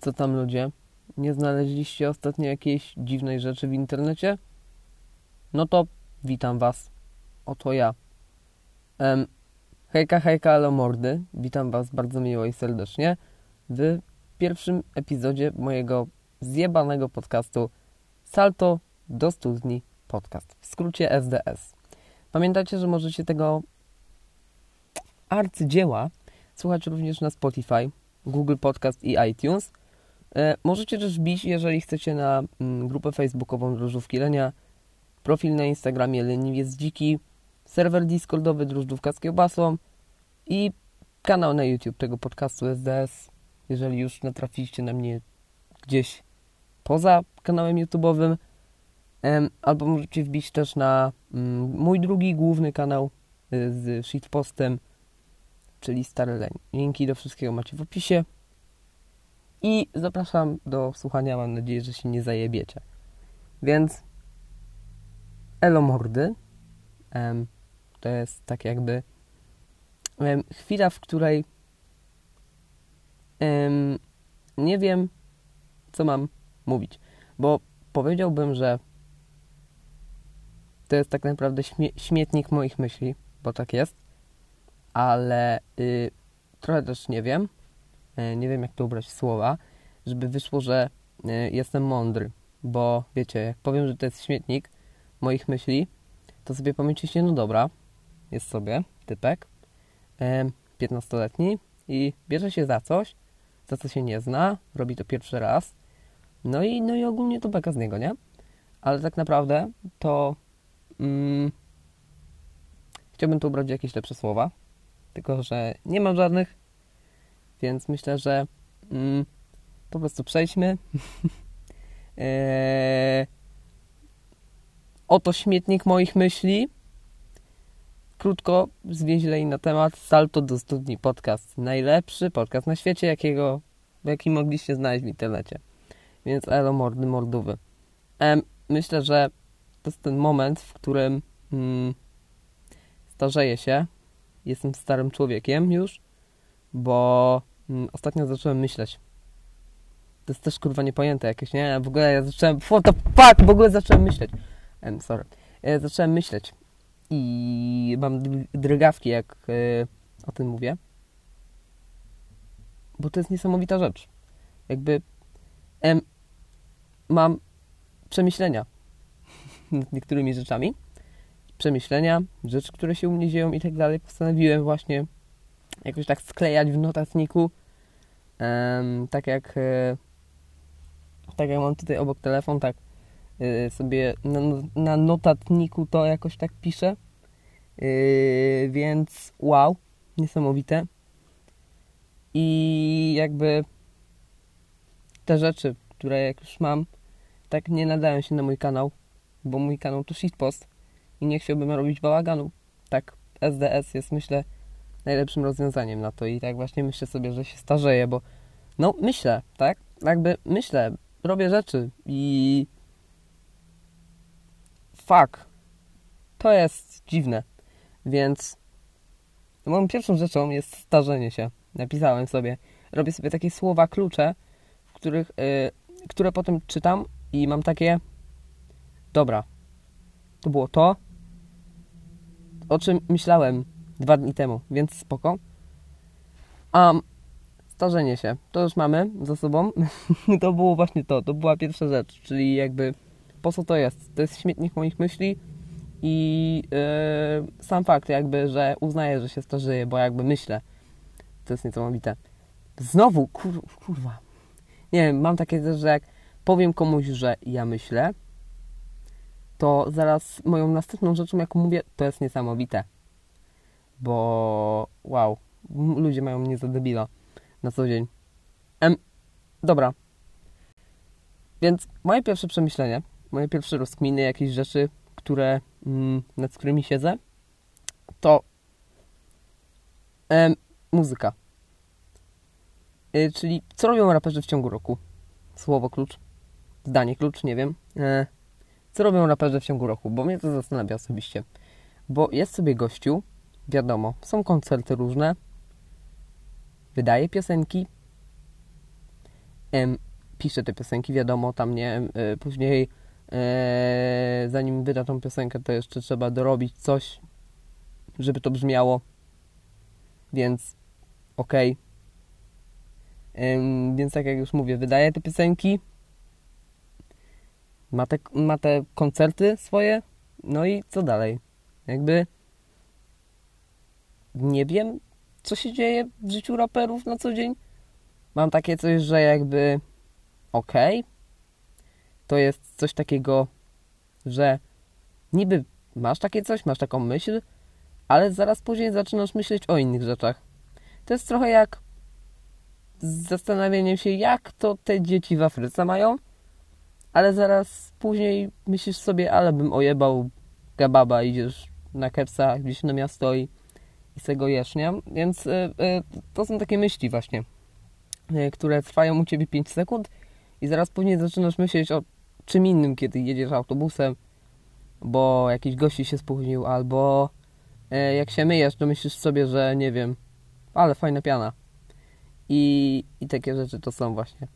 Co tam ludzie? Nie znaleźliście ostatnio jakiejś dziwnej rzeczy w internecie? No to witam was. Oto ja. Hejka, hejka, alo mordy. Witam was bardzo miło i serdecznie w pierwszym epizodzie mojego zjebanego podcastu Salto do studni podcast. W skrócie SDS. Pamiętajcie, że możecie tego arcydzieła słuchać również na Spotify, Google Podcast i iTunes. E, możecie też wbić, jeżeli chcecie, na mm, grupę facebookową Drożdżówki Lenia, profil na Instagramie Leniwiec Dziki, serwer discordowy Drożdżówka z kiełbasą i kanał na YouTube tego podcastu SDS. Jeżeli już natrafiliście na mnie gdzieś poza kanałem YouTube'owym, albo możecie wbić też na mm, mój drugi główny kanał y, z shitpostem, czyli Stary Leń. Linki do wszystkiego macie w opisie. I zapraszam do słuchania. Mam nadzieję, że się nie zajebiecie. Więc Elo Mordy um, to jest tak jakby um, chwila, w której um, nie wiem, co mam mówić. Bo powiedziałbym, że to jest tak naprawdę śmie śmietnik moich myśli, bo tak jest, ale y, trochę też nie wiem, nie wiem jak to ubrać w słowa, żeby wyszło, że y, jestem mądry, bo wiecie, jak powiem, że to jest śmietnik moich myśli, to sobie pomyślicie, no dobra, jest sobie typek, 15-letni i bierze się za coś, za co się nie zna, robi to pierwszy raz, no i, no i ogólnie to beka z niego, nie? Ale tak naprawdę to mm, chciałbym tu ubrać jakieś lepsze słowa, tylko że nie mam żadnych, więc myślę, że mm, po prostu przejdźmy. eee, oto śmietnik moich myśli. Krótko, zwięźlej na temat Salto do Studni Podcast. Najlepszy podcast na świecie, jakiego, jaki mogliście znaleźć w internecie. Więc elo mordy mordowy. Myślę, że to jest ten moment, w którym mm, starzeję się. Jestem starym człowiekiem już, bo ostatnio zacząłem myśleć. To jest też kurwa niepojęte jakieś, nie? W ogóle ja zacząłem. What the fuck? W ogóle zacząłem myśleć. Um, sorry. Ja zacząłem myśleć. I mam drgawki, jak yy, o tym mówię. Bo to jest niesamowita rzecz. Jakby. Em, mam przemyślenia nad niektórymi rzeczami, przemyślenia, rzeczy, które się u mnie dzieją i tak dalej, postanowiłem właśnie jakoś tak sklejać w notatniku, tak jak e, tak jak mam tutaj obok telefon, tak e, sobie na, na, notatniku to jakoś tak piszę, e, więc wow, niesamowite i jakby te rzeczy, które jak już mam, tak nie nadają się na mój kanał, bo mój kanał to shitpost i nie chciałbym robić bałaganu. Tak, SDS jest myślę najlepszym rozwiązaniem na to i tak właśnie myślę sobie, że się starzeję, bo no myślę, tak? Jakby myślę, robię rzeczy i fuck, to jest dziwne, więc moją pierwszą rzeczą jest starzenie się. Napisałem sobie, robię sobie takie słowa klucze, w których, yy, które potem czytam i mam takie Dobra. To było to, o czym myślałem dwa dni temu, więc spoko. A um, starzenie się, to już mamy za sobą. to było właśnie to, to była pierwsza rzecz, czyli jakby po co to jest? To jest śmietnik moich myśli i yy, sam fakt jakby, że uznaję, że się starzeję, bo jakby myślę. To jest niesamowite. Znowu, kur, kurwa. Nie wiem, mam takie też, że jak powiem komuś, że ja myślę, to zaraz moją następną rzeczą, jaką mówię, to jest niesamowite. Bo wow, ludzie mają mnie za debila na co dzień. Em, dobra. Więc moje pierwsze przemyślenie, moje pierwsze rozkminy, jakieś rzeczy, które, mm, nad którymi siedzę, to em, muzyka. Y, czyli co robią raperzy w ciągu roku? Słowo klucz, zdanie klucz, nie wiem. E, co robią raperzy w ciągu roku, bo mnie to zastanawia osobiście. Bo jest sobie gościu, wiadomo, są koncerty różne, wydaje piosenki em, pisze te piosenki, wiadomo, tam nie, y, później e, zanim wyda tą piosenkę, to jeszcze trzeba dorobić coś, żeby to brzmiało, więc okej. Okay. Więc tak jak już mówię, wydaje te piosenki, ma te, ma te koncerty swoje, no i co dalej? Jakby nie wiem, co się dzieje w życiu raperów na co dzień. Mam takie coś, że jakby okej, okay, to jest coś takiego, że niby masz takie coś, masz taką myśl, ale zaraz później zaczynasz myśleć o innych rzeczach. To jest trochę jak zastanawianiem się, jak to te dzieci w Afryce mają, ale zaraz później myślisz sobie, ale bym ojebał kebaba, idziesz na kepsa gdzieś na miasto i, i se go jesz, nie? Więc y, y, to są takie myśli właśnie, y, które trwają u Ciebie 5 sekund i zaraz później zaczynasz myśleć o czym innym, kiedy jedziesz autobusem, bo jakiś gości się spóźnił, albo jak się myjesz, to myślisz sobie, że nie wiem, ale fajna piana. I, I takie rzeczy to są właśnie.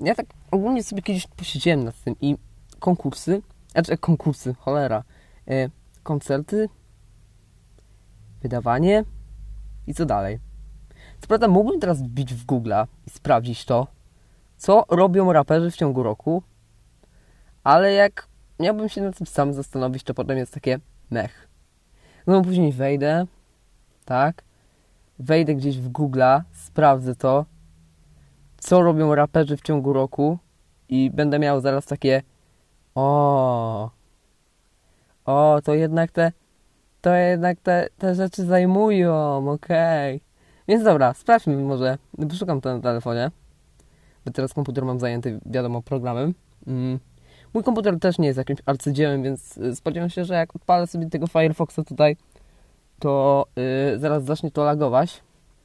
Ja tak ogólnie sobie kiedyś posiedziałem nad tym i konkursy, znaczy konkursy, cholera, koncerty, wydawanie i co dalej. Co prawda mógłbym teraz wbić w Google'a i sprawdzić to, co robią raperzy w ciągu roku, ale jak miałbym się nad tym sam zastanowić, to potem jest takie mech. No później wejdę, tak, wejdę gdzieś w Google'a, sprawdzę to, co robią raperzy w ciągu roku i będę miał zaraz takie o, o, to jednak te, to jednak te, te rzeczy zajmują, okej. Okay. Więc dobra, sprawdźmy może, wyszukam to na telefonie, bo teraz komputer mam zajęty, wiadomo, programem. Mm. Mój komputer też nie jest jakimś arcydziełem, więc y, spodziewam się, że jak odpalę sobie tego Firefoxa tutaj, to yy, zaraz zacznie to lagować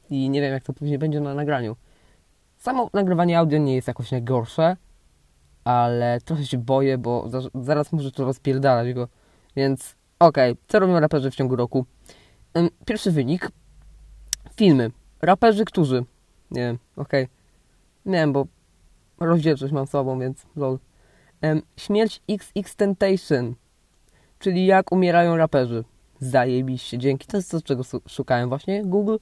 i nie wiem jak to później będzie na nagraniu. Samo nagrywanie audio nie jest jakoś najgorsze, ale trochę się boję, bo zaraz może to rozpierdalać go. Więc okej, okay. co robią raperzy w ciągu roku? Pierwszy wynik. Filmy. Raperzy, którzy... Nie wiem, okej. Okay. Nie wiem, bo rozdzielczość mam sobą, więc lol. Śmierć XX Tentation, czyli jak umierają raperzy. Zajebiście, dzięki. To jest to, czego szukałem właśnie. Google.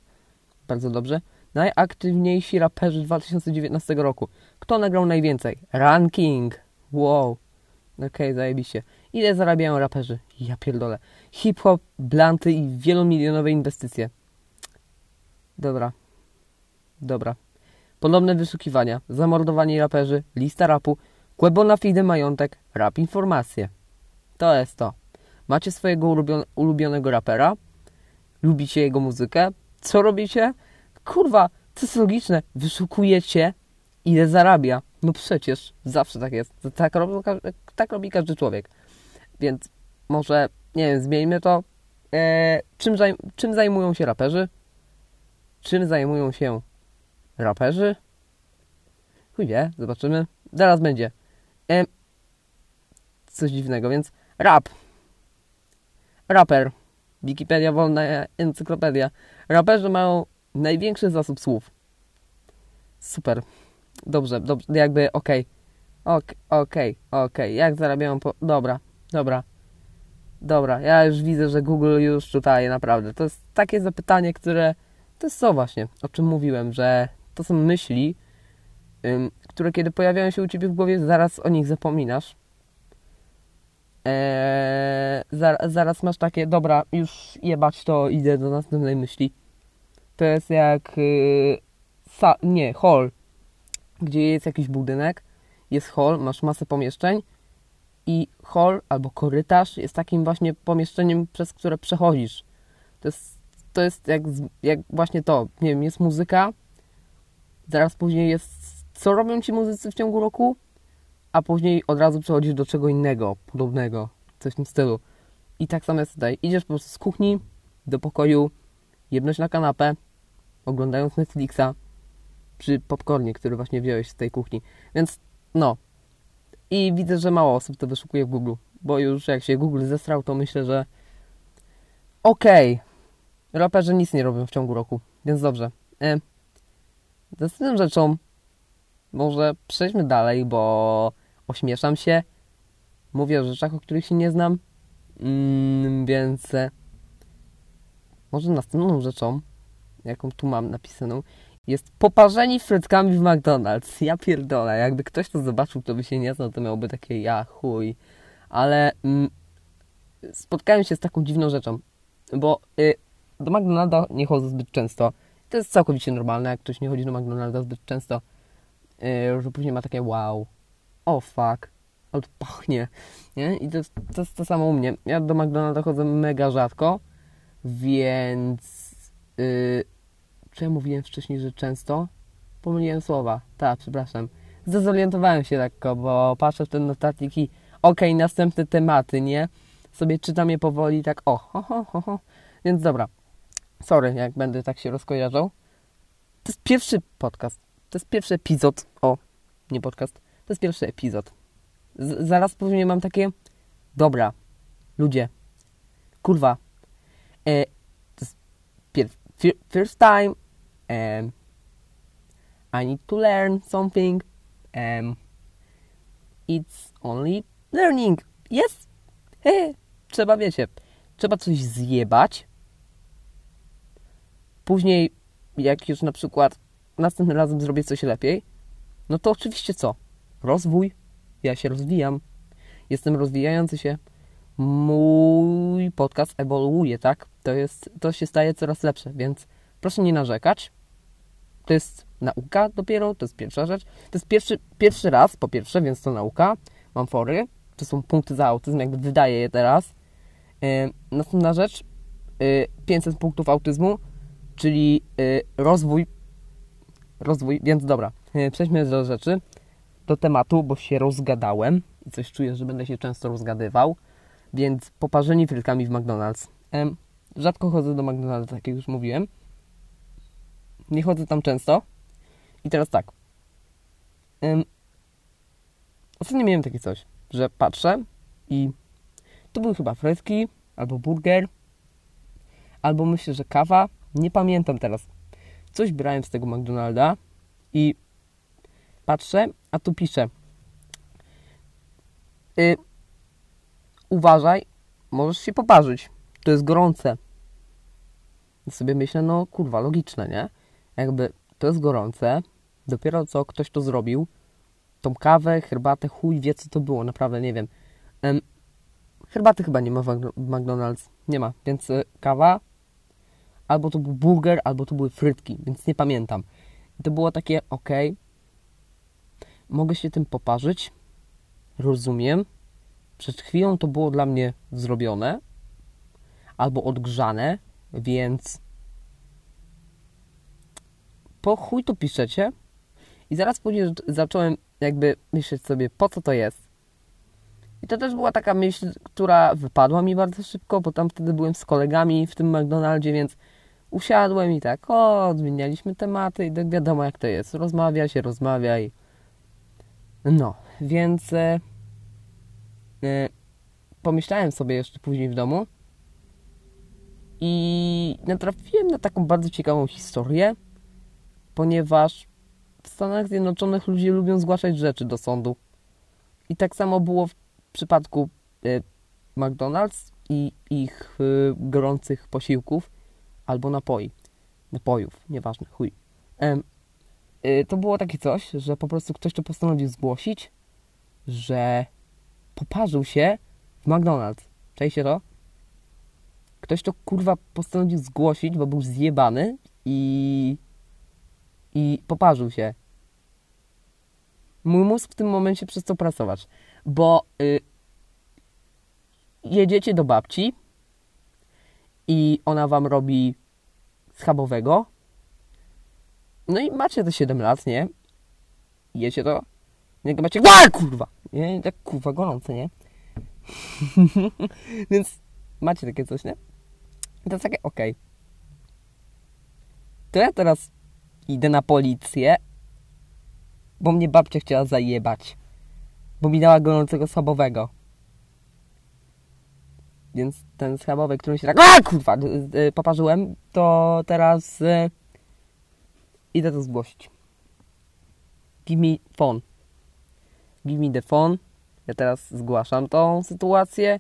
Bardzo dobrze. Najaktywniejsi raperzy 2019 roku. Kto nagrał najwięcej? Ranking. Wow. Okej, okay, zajebiście. Ile zarabiają raperzy? Ja pierdolę. Hip-hop, blanty i wielomilionowe inwestycje. Dobra. Dobra. Ponowne wyszukiwania. Zamordowani raperzy. Lista rapu. Kłebona fide majątek, rap informacje. To jest to. Macie swojego ulubionego rapera, lubicie jego muzykę, co robicie? Kurwa, to jest logiczne. Wyszukujecie, ile zarabia. No przecież, zawsze tak jest. Tak tak robi każdy człowiek. Więc może, nie wiem, zmieńmy to. Eee, czym, zajm czym zajmują się raperzy? Czym zajmują się raperzy? Chuj wie, zobaczymy. Zaraz będzie. E, coś dziwnego, więc rap. Raper. Wikipedia, wolna encyklopedia. Raperzy mają największy zasób słów. Super. Dobrze, dobrze, jakby okej. Okay. Okej, okay, okej. Okay. Jak zarabiają po... Dobra, dobra. Dobra, ja już widzę, że Google już tutaj naprawdę. To jest takie zapytanie, które... To jest co właśnie, o czym mówiłem, że to są myśli, które kiedy pojawiają się u Ciebie w głowie, zaraz o nich zapominasz. Eee, zaraz masz takie, dobra, już jebać to, idę do następnej myśli. To jest jak, yy, sa, nie, hall, gdzie jest jakiś budynek, jest hall, masz masę pomieszczeń i hall albo korytarz jest takim właśnie pomieszczeniem, przez które przechodzisz. To jest, to jest jak, jak właśnie to, nie wiem, jest muzyka, zaraz później jest co robią ci muzycy w ciągu roku, a później od razu przechodzisz do czego innego, podobnego, coś w tym stylu. I tak samo jest tutaj. Idziesz po prostu z kuchni do pokoju, jedność na kanapę, oglądając Netflixa przy popcornie, który właśnie wziąłeś z tej kuchni. Więc no. I widzę, że mało osób to wyszukuje w Google, bo już jak się Google zestrał, to myślę, że okej, okay. raperzy nic nie robią w ciągu roku, więc dobrze. E, następną rzeczą może przejdźmy dalej, bo ośmieszam się. Mówię o rzeczach, o których się nie znam. Mm, więc e, może następną rzeczą, jaką tu mam napisaną, jest poparzeni frytkami w McDonald's. Ja pierdolę, jakby ktoś to zobaczył, to by się nie znał, to miałby takie ja chuj. Ale mm, spotkałem się z taką dziwną rzeczą, bo y, do McDonalda nie chodzę zbyt często. To jest całkowicie normalne, jak ktoś nie chodzi do McDonalda zbyt często, y, że później ma takie wow, oh fuck, ale to pachnie, nie? I to to jest to samo u mnie. Ja do McDonalda chodzę mega rzadko, więc... Yy, ja mówiłem wcześniej, że często? Pomyliłem słowa. Tak, przepraszam. Zdezorientowałem się lekko, bo patrzę w ten notatnik i okej, okay, następne tematy, nie? Sobie czytam je powoli tak o, ho, ho, ho, ho. Więc dobra. Sorry, jak będę tak się rozkojarzał. To jest pierwszy podcast. To jest pierwszy epizod. O, nie podcast. To jest pierwszy epizod. Z zaraz później mam takie dobra, ludzie, kurwa, e, first time um, I need to learn something um, it's only learning. Yes. Trzeba wiecie trzeba coś zjebać. Później jak już na przykład następnym razem zrobię coś lepiej no to oczywiście co? Rozwój. Ja się rozwijam. Jestem rozwijający się. Mój podcast ewoluuje tak? To jest to się staje coraz lepsze więc proszę nie narzekać to jest nauka dopiero, to jest pierwsza rzecz. To jest pierwszy, pierwszy raz, po pierwsze, więc to nauka. Mam fory, to są punkty za autyzm, jakby wydaję je teraz. Yy, następna rzecz, yy, 500 punktów autyzmu, czyli yy, rozwój, rozwój, więc dobra, yy, przejdźmy do rzeczy, do tematu, bo się rozgadałem i coś czuję, że będę się często rozgadywał, więc poparzeni frytkami w McDonald's. Rzadko chodzę do McDonald's, tak jak już mówiłem, nie chodzę tam często. I teraz tak. Ostatnio miałem takie coś, że patrzę i to były chyba frytki, albo burger, albo myślę, że kawa. Nie pamiętam teraz. Coś brałem z tego McDonalda i patrzę, a tu pisze y, uważaj, możesz się poparzyć. To jest gorące. I sobie myślę, no kurwa, logiczne, nie? Jakby to jest gorące, dopiero co ktoś to zrobił, tą kawę, herbatę, chuj wie co to było, naprawdę nie wiem. Um, herbaty chyba nie ma w McDonald's, nie ma, więc y, kawa, albo to był burger, albo to były frytki, więc nie pamiętam. I to było takie, ok, mogę się tym poparzyć, rozumiem, przed chwilą to było dla mnie zrobione, albo odgrzane, więc po chuj tu piszecie? I zaraz później zacząłem jakby myśleć sobie, po co to jest. I to też była taka myśl, która wypadła mi bardzo szybko, bo tam wtedy byłem z kolegami w tym McDonaldzie, więc usiadłem i tak, o, zmienialiśmy tematy i tak wiadomo jak to jest. Rozmawia się, rozmawiaj. No, więc e, e, pomyślałem sobie jeszcze później w domu i natrafiłem na taką bardzo ciekawą historię, ponieważ w Stanach Zjednoczonych ludzie lubią zgłaszać rzeczy do sądu. I tak samo było w przypadku y, McDonald's i ich y, gorących posiłków albo napoi. Napojów, nieważne, chuj. Y, to było takie coś, że po prostu ktoś to postanowił zgłosić, że poparzył się w McDonald's. Czajcie to? Ktoś to kurwa postanowił zgłosić, bo był zjebany i i poparzył się. Mój mózg w tym momencie przestał pracować, bo y, jedziecie do babci i ona wam robi schabowego. No i macie te 7 lat, nie? Jecie to? Nie macie, a kurwa! Nie, tak kurwa gorące, nie? Więc macie takie coś, nie? I to jest takie, okej. Okay. To ja teraz idę na policję, bo mnie babcia chciała zajebać. Bo mi dała gorącego schabowego. Więc ten schabowy, którym się tak a kurwa, poparzyłem, to teraz y, idę to zgłosić. Give me phone. Give me the phone. Ja teraz zgłaszam tą sytuację.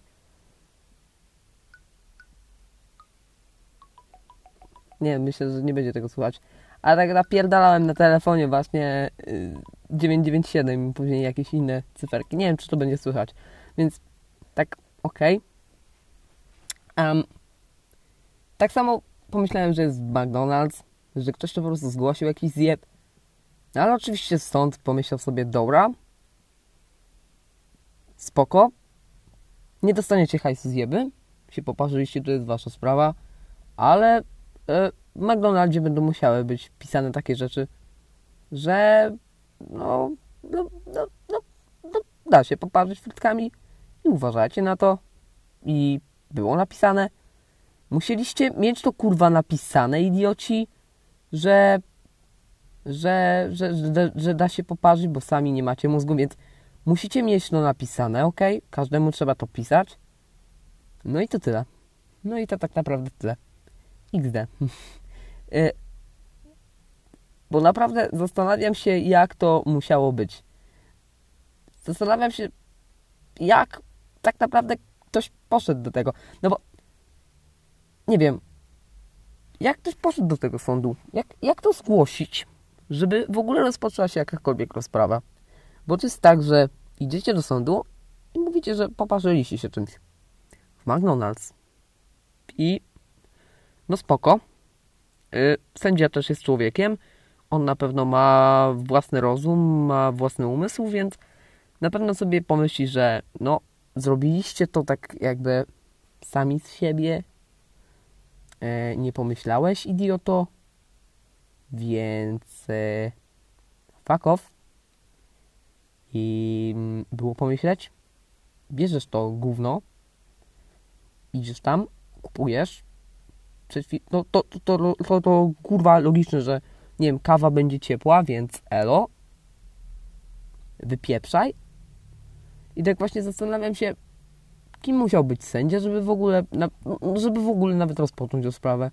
Nie, myślę, że nie będzie tego słuchać. Ale tak napierdalałem na telefonie właśnie y, 997 i później jakieś inne cyferki. Nie wiem, czy to będzie słychać. Więc tak, okej. Okay. Um, tak samo pomyślałem, że jest McDonald's, że ktoś to po prostu zgłosił jakiś zjeb. Ale oczywiście stąd pomyślał sobie, dobra, spoko, nie dostaniecie hajsu zjeby, się poparzyliście, to jest wasza sprawa, ale e, w McDonaldzie będą musiały być pisane takie rzeczy, że no, no, no, no, no da się poparzyć frytkami i uważajcie na to. I było napisane. Musieliście mieć to kurwa napisane, idioci, że że, że, że, że da się poparzyć, bo sami nie macie mózgu, więc musicie mieć to napisane, ok? Każdemu trzeba to pisać. No i to tyle. No i to tak naprawdę tyle. XD. Y, bo naprawdę zastanawiam się, jak to musiało być. Zastanawiam się, jak tak naprawdę ktoś poszedł do tego. No bo nie wiem, jak ktoś poszedł do tego sądu? Jak, jak to zgłosić, żeby w ogóle rozpoczęła się jakakolwiek rozprawa? Bo to jest tak, że idziecie do sądu i mówicie, że poparzyliście się czymś w McDonald's. I no spoko. Yy, sędzia też jest człowiekiem. On na pewno ma własny rozum, ma własny umysł, więc na pewno sobie pomyśli, że no zrobiliście to tak jakby sami z siebie. Yy, nie pomyślałeś, idioto. Więc yy, fuck off i mm, było pomyśleć, bierzesz to gówno, idziesz tam, kupujesz, no to, to, to, to, to kurwa logiczne, że nie wiem, kawa będzie ciepła, więc elo, wypieprzaj. I tak właśnie zastanawiam się, kim musiał być sędzia, żeby w ogóle, żeby w ogóle nawet rozpocząć tę sprawę.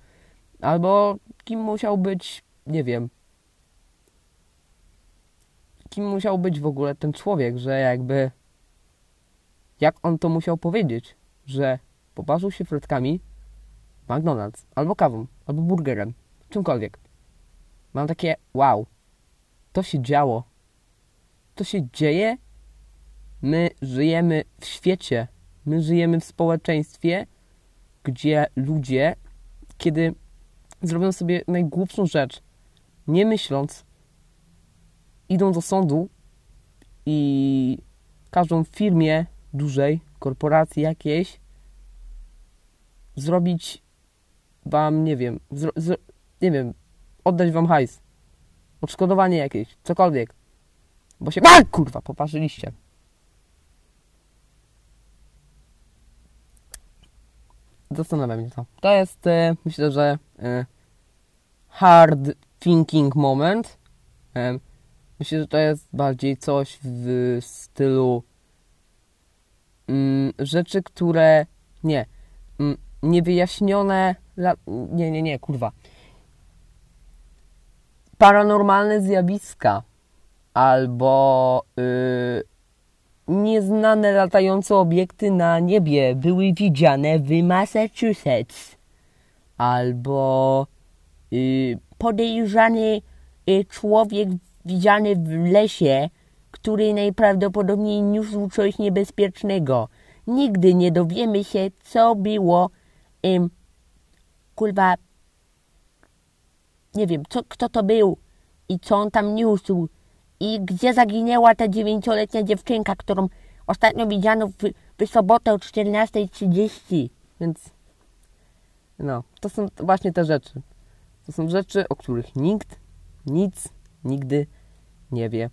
Albo kim musiał być, nie wiem, kim musiał być w ogóle ten człowiek, że jakby jak on to musiał powiedzieć, że poparzył się frytkami McDonald's, albo kawą, albo burgerem, czymkolwiek. Mam takie wow, to się działo. To się dzieje. My żyjemy w świecie, my żyjemy w społeczeństwie, gdzie ludzie, kiedy zrobią sobie najgłupszą rzecz, nie myśląc, idą do sądu i każą firmie dużej, korporacji jakiejś zrobić wam, nie wiem, nie wiem, oddać wam hajs, odszkodowanie jakieś, cokolwiek, bo się, a, kurwa, poparzyliście. Zastanawia mnie to. To jest, e, myślę, że e, hard thinking moment. E, Myślę, że to jest bardziej coś w stylu mm, rzeczy, które nie, mm, niewyjaśnione, nie, nie, nie, kurwa. Paranormalne zjawiska albo yy, nieznane latające obiekty na niebie były widziane w Massachusetts albo yy, podejrzany y, człowiek widziany w lesie, który najprawdopodobniej niósł coś niebezpiecznego. Nigdy nie dowiemy się, co było, im, kurwa, nie wiem, co, kto to był i co on tam niósł i gdzie zaginęła ta dziewięcioletnia dziewczynka, którą ostatnio widziano w, w sobotę o 14.30. Więc no, to są właśnie te rzeczy. To są rzeczy, o których nikt nic nigdy nie wie.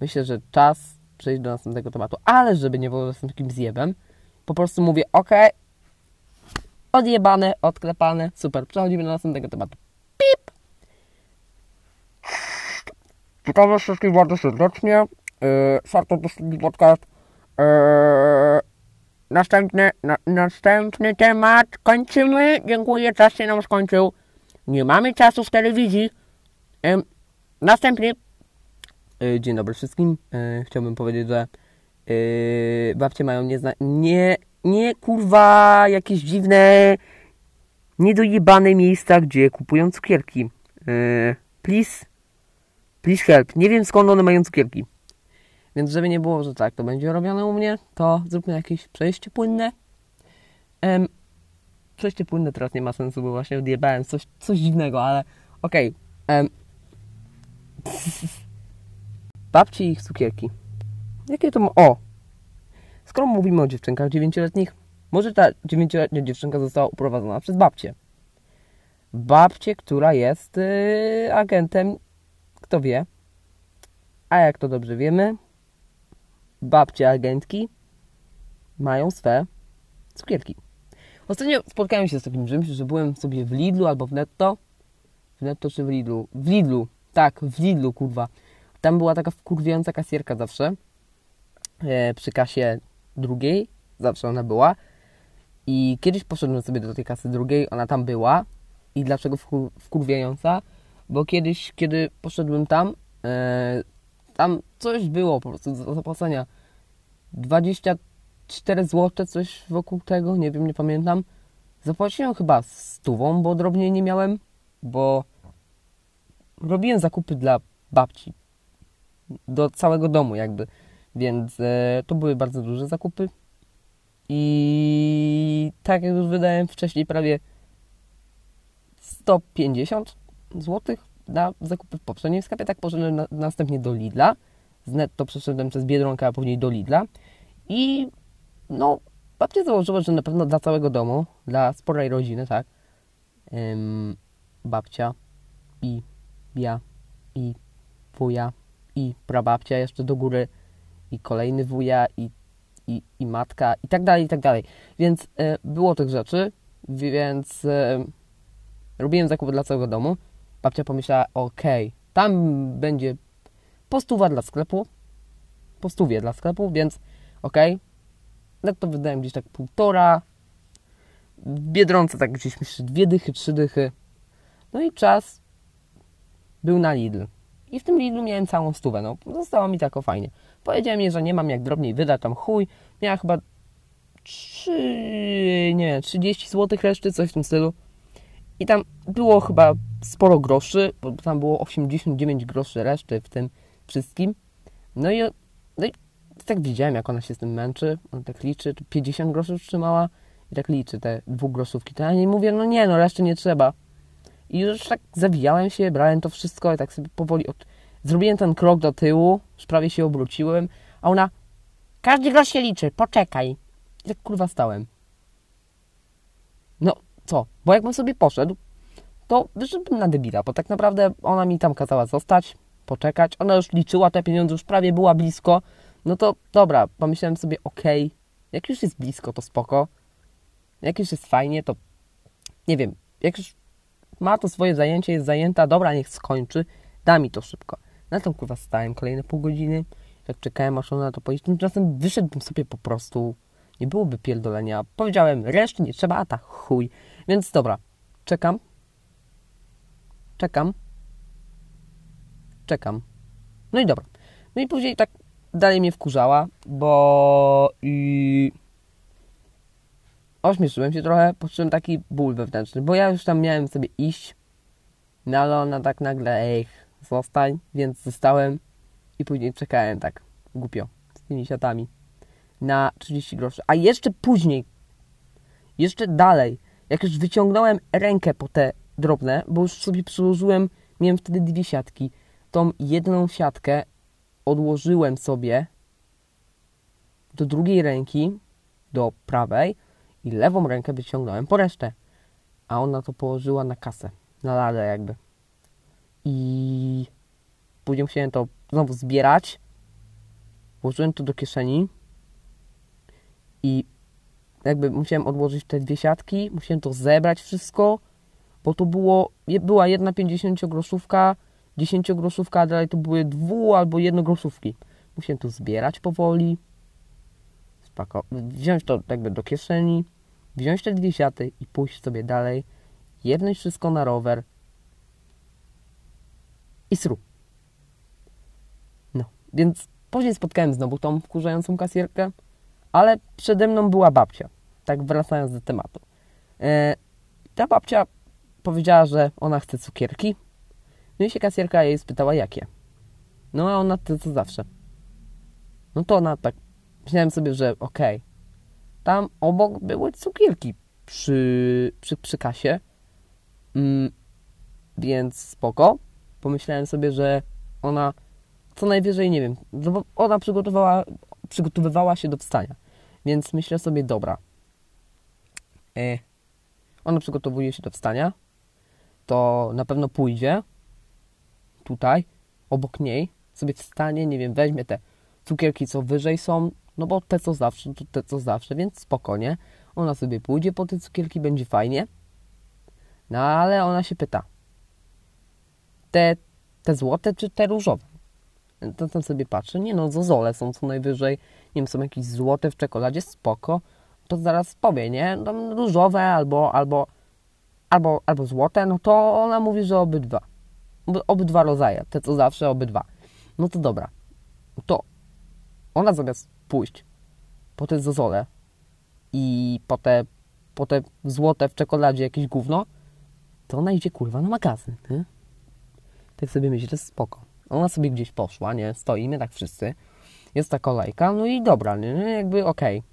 Myślę, że czas przejść do następnego tematu, ale żeby nie było z takim zjebem, po prostu mówię ok, odjebane, odklepane, super, przechodzimy do następnego tematu. Pip! Witam was wszystkich bardzo serdecznie. Yy, Sarto Podcast. Yy, następny, na, następny temat kończymy. Dziękuję, czas się nam skończył. Nie mamy czasu w telewizji. Yy, Następnie, yy, dzień dobry wszystkim. Yy, chciałbym powiedzieć, że yy, babcie mają niezna... Nie, nie kurwa jakieś dziwne, niedojebane miejsca, gdzie kupują cukierki. Yy, please, please help. Nie wiem skąd one mają cukierki. Więc żeby nie było, że tak, to będzie robione u mnie, to zróbmy jakieś przejście płynne. Um, przejście płynne teraz nie ma sensu, bo właśnie odjebałem coś, coś dziwnego, ale okej. Okay. Um, babci i ich cukierki. Jakie to ma... O! Skoro mówimy o dziewczynkach dziewięcioletnich, może ta dziewięcioletnia dziewczynka została uprowadzona przez babcię. Babcię, która jest yy, agentem, kto wie. A jak to dobrze wiemy, babcie agentki mają swe cukierki. Ostatnio spotkałem się z takim czymś, że byłem sobie w Lidlu albo w Netto. W Netto czy w Lidlu? W Lidlu. Tak, w Lidlu, kurwa. Tam była taka wkurwiająca kasjerka zawsze. E, przy kasie drugiej. Zawsze ona była. I kiedyś poszedłem sobie do tej kasy drugiej, ona tam była. I dlaczego wkur wkurwiająca? Bo kiedyś, kiedy poszedłem tam, e, tam coś było po prostu do zapłacenia. 24 zł, coś wokół tego, nie wiem, nie pamiętam. Zapłaciłem chyba stówą, bo drobniej nie miałem, bo robiłem zakupy dla babci. Do całego domu jakby. Więc e, to były bardzo duże zakupy. I tak jak już wydałem wcześniej prawie 150 zł na zakupy w poprzednim sklepie, tak poszedłem na, następnie do Lidla. Z netto przeszedłem przez Biedronkę, a później do Lidla. I no, babcia założyła, że na pewno dla całego domu, dla sporej rodziny, tak, ym, babcia i ja i wuja i prababcia jeszcze do góry i kolejny wuja i, i, i matka i tak dalej, i tak dalej. Więc y, było tych rzeczy, więc y, robiłem zakupy dla całego domu. Babcia pomyślała, okej, okay, tam będzie postuwa dla sklepu, postówie dla sklepu, więc okej, okay, no to wydałem gdzieś tak półtora, w Biedronce tak gdzieś myślę dwie dychy, trzy dychy. No i czas był na Lidl. I w tym Lidlu miałem całą stówę, no zostało mi tak o fajnie. Powiedziałem jej, że nie mam jak drobniej wydać, tam chuj. Miała chyba 3, nie wiem, 30 zł reszty, coś w tym stylu. I tam było chyba sporo groszy, bo tam było 89 groszy reszty w tym wszystkim. No i, no i tak widziałem, jak ona się z tym męczy. On tak liczy, 50 groszy trzymała i tak liczy te dwugroszówki. To ja nie mówię, no nie, no reszty nie trzeba. I już tak zawijałem się, brałem to wszystko i tak sobie powoli od... Zrobiłem ten krok do tyłu, prawie się obróciłem, a ona każdy grosz się liczy, poczekaj. I tak kurwa stałem. No, co? Bo jakbym sobie poszedł, to wyszedłbym na debila, bo tak naprawdę ona mi tam kazała zostać, poczekać. Ona już liczyła te pieniądze, już prawie była blisko. No to dobra, pomyślałem sobie, okej, okay, jak już jest blisko, to spoko. Jak już jest fajnie, to nie wiem, jak już ma to swoje zajęcie, jest zajęta, dobra, niech skończy, da mi to szybko. Na tym kurwa stałem kolejne pół godziny, jak czekałem, aż ona to pojedzie. Tymczasem wyszedłbym sobie po prostu, nie byłoby pierdolenia. Powiedziałem, reszty nie trzeba, a tak chuj. Więc dobra, czekam, czekam, czekam. No i dobra. No i później tak dalej mnie wkurzała, bo i ośmieszyłem się trochę, poczułem taki ból wewnętrzny, bo ja już tam miałem sobie iść, no ale ona tak nagle, ej, zostań, więc zostałem i później czekałem tak głupio z tymi siatami na 30 groszy. A jeszcze później, jeszcze dalej, jak już wyciągnąłem rękę po te drobne, bo już sobie przyłożyłem, miałem wtedy dwie siatki, tą jedną siatkę odłożyłem sobie do drugiej ręki, do prawej i lewą rękę wyciągnąłem po resztę. A ona to położyła na kasę, na ladę jakby. I później musiałem to znowu zbierać. Włożyłem to do kieszeni i jakby musiałem odłożyć te dwie siatki, musiałem to zebrać wszystko, bo to było, była jedna 50 groszówka, 10 groszówka, a dalej to były dwu albo jednogroszówki. Musiałem to zbierać powoli, spako- wziąć to jakby do kieszeni, wziąć te dwie siaty i pójść sobie dalej, jedność wszystko na rower i sru. Więc później spotkałem znowu tą wkurzającą kasjerkę, ale przede mną była babcia. Tak wracając do tematu. E, ta babcia powiedziała, że ona chce cukierki. No i się kasjerka jej spytała, jakie. No a ona to co zawsze. No to ona tak, myślałem sobie, że okej. Okay. Tam obok były cukierki przy, przy, przy kasie. Mm, więc spoko. Pomyślałem sobie, że ona co najwyżej, nie wiem, no ona przygotowała, przygotowywała się do wstania. Więc myślę sobie, dobra. E, ona przygotowuje się do wstania. To na pewno pójdzie tutaj, obok niej, sobie wstanie, nie wiem, weźmie te cukierki, co wyżej są, no bo te co zawsze, to te co zawsze, więc spokojnie. Ona sobie pójdzie po te cukierki, będzie fajnie. No ale ona się pyta, te, te złote czy te różowe? To tam sobie patrzę, nie no, zozole są co najwyżej, nie wiem, są jakieś złote w czekoladzie, spoko. To zaraz powie, nie? Tam różowe albo, albo, albo, albo złote, no to ona mówi, że obydwa. Obydwa rodzaje, te co zawsze, obydwa. No to dobra. To ona zamiast pójść po te zozole i po te, po te złote w czekoladzie jakieś gówno, to ona idzie kurwa na magazyn, nie? Tak sobie myślę, spoko. Ona sobie gdzieś poszła, nie? Stoimy tak wszyscy. Jest ta kolejka, no i dobra, nie? Jakby okej. Okay.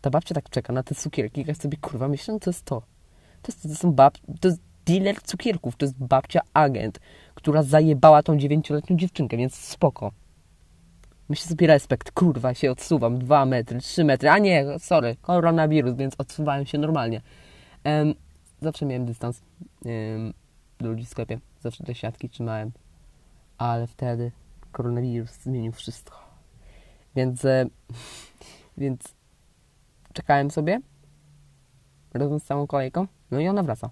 Ta babcia tak czeka na te cukierki, ja sobie kurwa myślę, no to jest to. To, jest, to są bab... To jest dealer cukierków, to jest babcia agent, która zajebała tą dziewięcioletnią dziewczynkę, więc spoko. Myślę sobie respekt, kurwa, się odsuwam, dwa metry, trzy metry, a nie, sorry, koronawirus, więc odsuwałem się normalnie. Um, zawsze miałem dystans um, ludzi w sklepie, zawsze te siatki trzymałem, ale wtedy koronawirus zmienił wszystko. Więc, e, więc czekałem sobie razem z całą kolejką, no i ona wraca.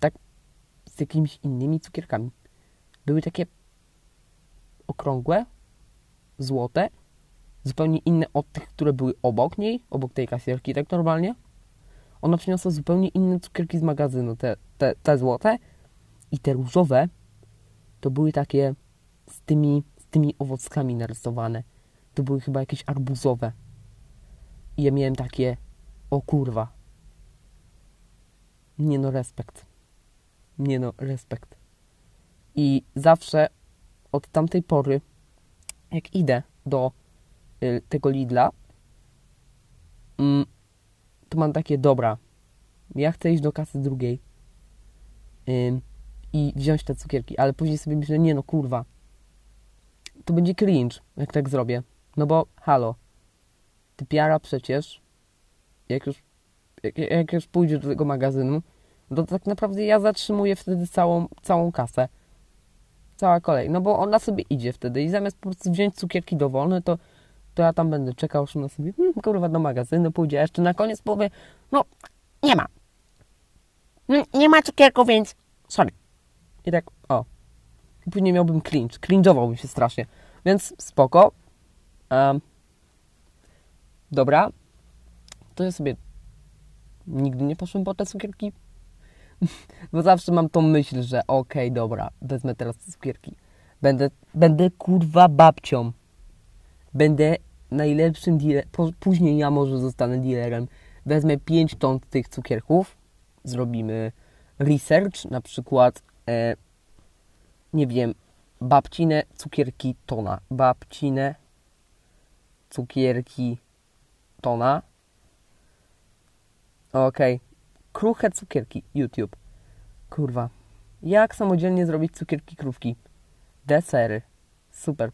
Tak z jakimiś innymi cukierkami. Były takie okrągłe, złote, zupełnie inne od tych, które były obok niej, obok tej kasierki, tak normalnie. Ona przyniosła zupełnie inne cukierki z magazynu, te, te, te złote i te różowe to były takie z tymi, z tymi owockami narysowane. To były chyba jakieś arbuzowe. I ja miałem takie, o kurwa. Nie no, respekt. Nie no, respekt. I zawsze od tamtej pory, jak idę do y, tego Lidla, mm, to mam takie, dobra, ja chcę iść do kasy drugiej i wziąć te cukierki, ale później sobie myślę, nie no kurwa, to będzie cringe, jak tak zrobię. No bo, halo, ty piara przecież, jak już, jak, jak już pójdziesz do tego magazynu, to tak naprawdę ja zatrzymuję wtedy całą, całą kasę cała kolej. No bo ona sobie idzie wtedy i zamiast po prostu wziąć cukierki dowolne, to, to ja tam będę czekał, że ona sobie, hmm, kurwa, do magazynu pójdzie, a jeszcze na koniec powie, no, nie ma. Hmm, nie ma cukierku, więc sorry. I tak, o. Później miałbym cringe. Cringe'owałbym się strasznie. Więc spoko. Um, dobra. To ja sobie nigdy nie poszłem po te cukierki. Bo zawsze mam tą myśl, że okej, okay, dobra, wezmę teraz te cukierki. Będę, będę kurwa babcią. Będę najlepszym dealerem. Później ja może zostanę dealerem. Wezmę 5 ton tych cukierków. Zrobimy research, na przykład e, nie wiem, babcine cukierki tona. Babcine cukierki tona. Okej. Okay kruche cukierki. YouTube. Kurwa. Jak samodzielnie zrobić cukierki krówki? Desery. Super.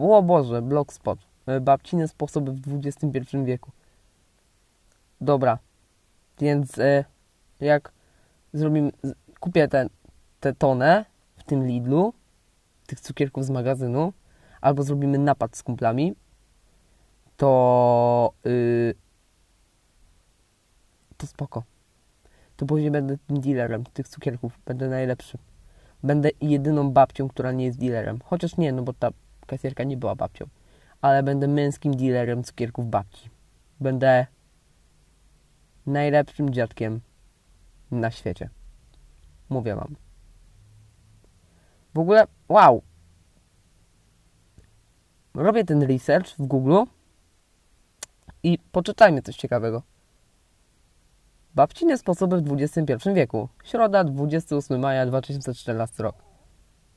O Boże, blogspot. E, babcine sposoby w XXI wieku. Dobra. Więc e, jak zrobimy... Kupię tę te, te tonę w tym Lidlu, tych cukierków z magazynu, albo zrobimy napad z kumplami, to... Yy, to spoko. To później będę tym dealerem tych cukierków. Będę najlepszy. Będę jedyną babcią, która nie jest dealerem. Chociaż nie, no bo ta kasjerka nie była babcią. Ale będę męskim dealerem cukierków babci. Będę najlepszym dziadkiem na świecie. Mówię wam. W ogóle, wow. Robię ten research w Google i poczytajmy coś ciekawego. Babcine sposoby w XXI wieku. Środa, 28 maja 2014 rok.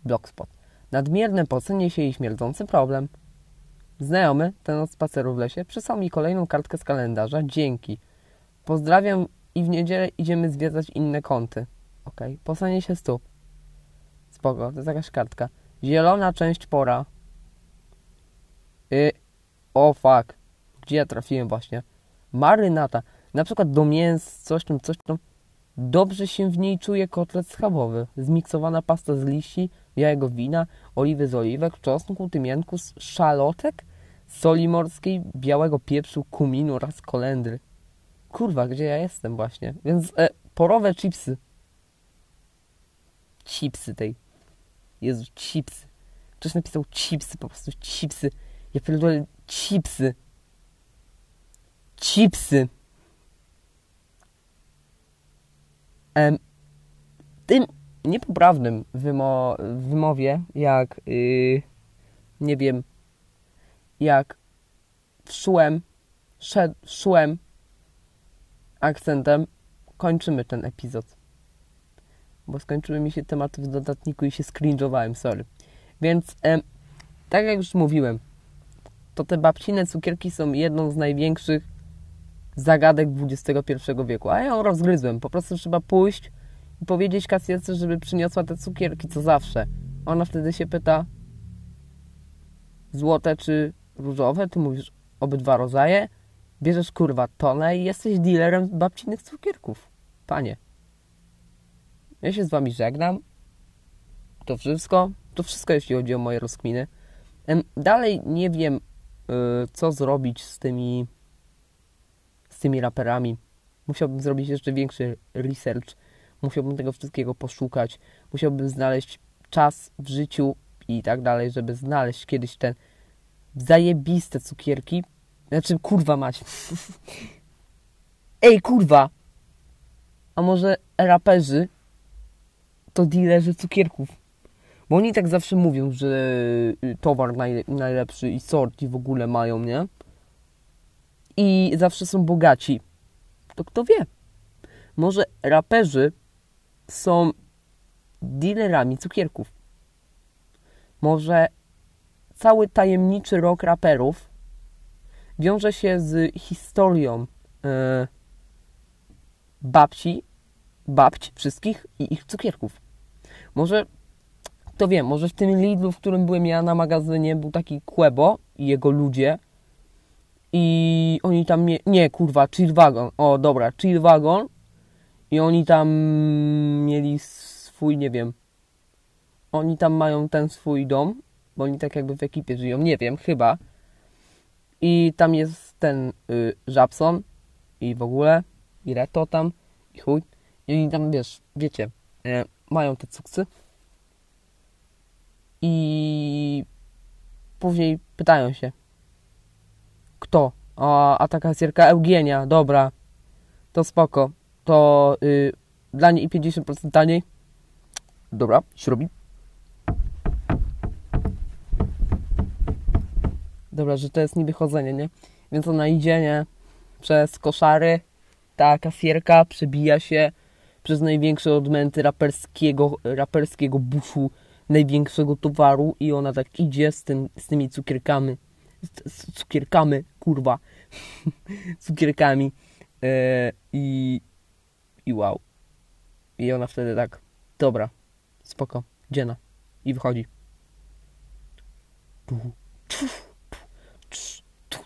Blogspot. Nadmierne pocenie się i śmierdzący problem. Znajomy, ten od spaceru w lesie, przysłał mi kolejną kartkę z kalendarza. Dzięki. Pozdrawiam i w niedzielę idziemy zwiedzać inne kąty. Ok. Posanie się stóp. Spoko, to jest jakaś kartka. Zielona część pora. Y o fuck. Gdzie ja trafiłem właśnie? Marynata. Na przykład do mięs, coś tam, coś tam. Dobrze się w niej czuje kotlet schabowy. Zmiksowana pasta z liści, jajego wina, oliwy z oliwek, czosnku, tymianku, szalotek, soli morskiej, białego pieprzu, kuminu oraz kolendry. Kurwa, gdzie ja jestem właśnie? Więc e, porowe chipsy. Chipsy tej. Jezu, chipsy. Ktoś napisał chipsy, po prostu chipsy. Ja pierdolę chipsy. Chipsy. Em, tym niepoprawnym wymo wymowie, jak yy, nie wiem, jak szłem, szłem akcentem, kończymy ten epizod. Bo skończyły mi się tematy w dodatniku i się scringe'owałem, sorry. Więc, tak jak już mówiłem, to te babcine cukierki są jedną z największych zagadek XXI wieku. A ja ją rozgryzłem. Po prostu trzeba pójść i powiedzieć kasjerce, żeby przyniosła te cukierki, co zawsze. Ona wtedy się pyta złote czy różowe? Ty mówisz obydwa rodzaje. Bierzesz kurwa tonę i jesteś dealerem babcinych cukierków. Panie. Ja się z wami żegnam. To wszystko. To wszystko, jeśli chodzi o moje rozkminy. Dalej nie wiem, y, co zrobić z tymi tymi raperami. Musiałbym zrobić jeszcze większy research. Musiałbym tego wszystkiego poszukać. Musiałbym znaleźć czas w życiu i tak dalej, żeby znaleźć kiedyś te zajebiste cukierki. Znaczy, kurwa mać. Ej, kurwa! A może raperzy to dealerzy cukierków? Bo oni tak zawsze mówią, że towar najlepszy i sort i w ogóle mają, nie? I zawsze są bogaci. To kto wie? Może raperzy są dealerami cukierków. Może cały tajemniczy rok raperów wiąże się z historią e, babci, babci wszystkich i ich cukierków. Może, kto wie, może w tym Lidlu, w którym byłem ja na magazynie, był taki Quebo i jego ludzie, i oni tam mie- nie kurwa, chill wagon. O dobra, chill wagon. I oni tam mieli swój, nie wiem. Oni tam mają ten swój dom, bo oni tak jakby w ekipie żyją, nie wiem, chyba. I tam jest ten y, Żabson i w ogóle i Reto tam i chuj. I oni tam, wiesz, wiecie, y, mają te cuksy. I później pytają się, kto? O, a ta kasjerka Eugenia, dobra. To spoko. To y, dla niej 50% taniej. Dobra, się robi. Dobra, że to jest niby chodzenie, nie? Więc ona idzie, nie? Przez koszary. Ta kasjerka przebija się przez największe odmęty raperskiego, raperskiego buszu największego towaru i ona tak idzie z, tym, z tymi cukierkami z, cukierkami, kurwa, cukierkami e, i, i wow. I ona wtedy tak, dobra, spoko, dziena. I wychodzi.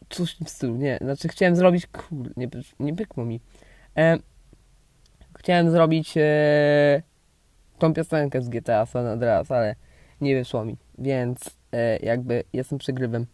Coś w tym stylu, nie, znaczy chciałem zrobić, kur, nie, nie pykło mi. E, chciałem zrobić e, tą piosenkę z GTA San Andreas, ale nie wyszło mi, więc e, jakby jestem przegrywem.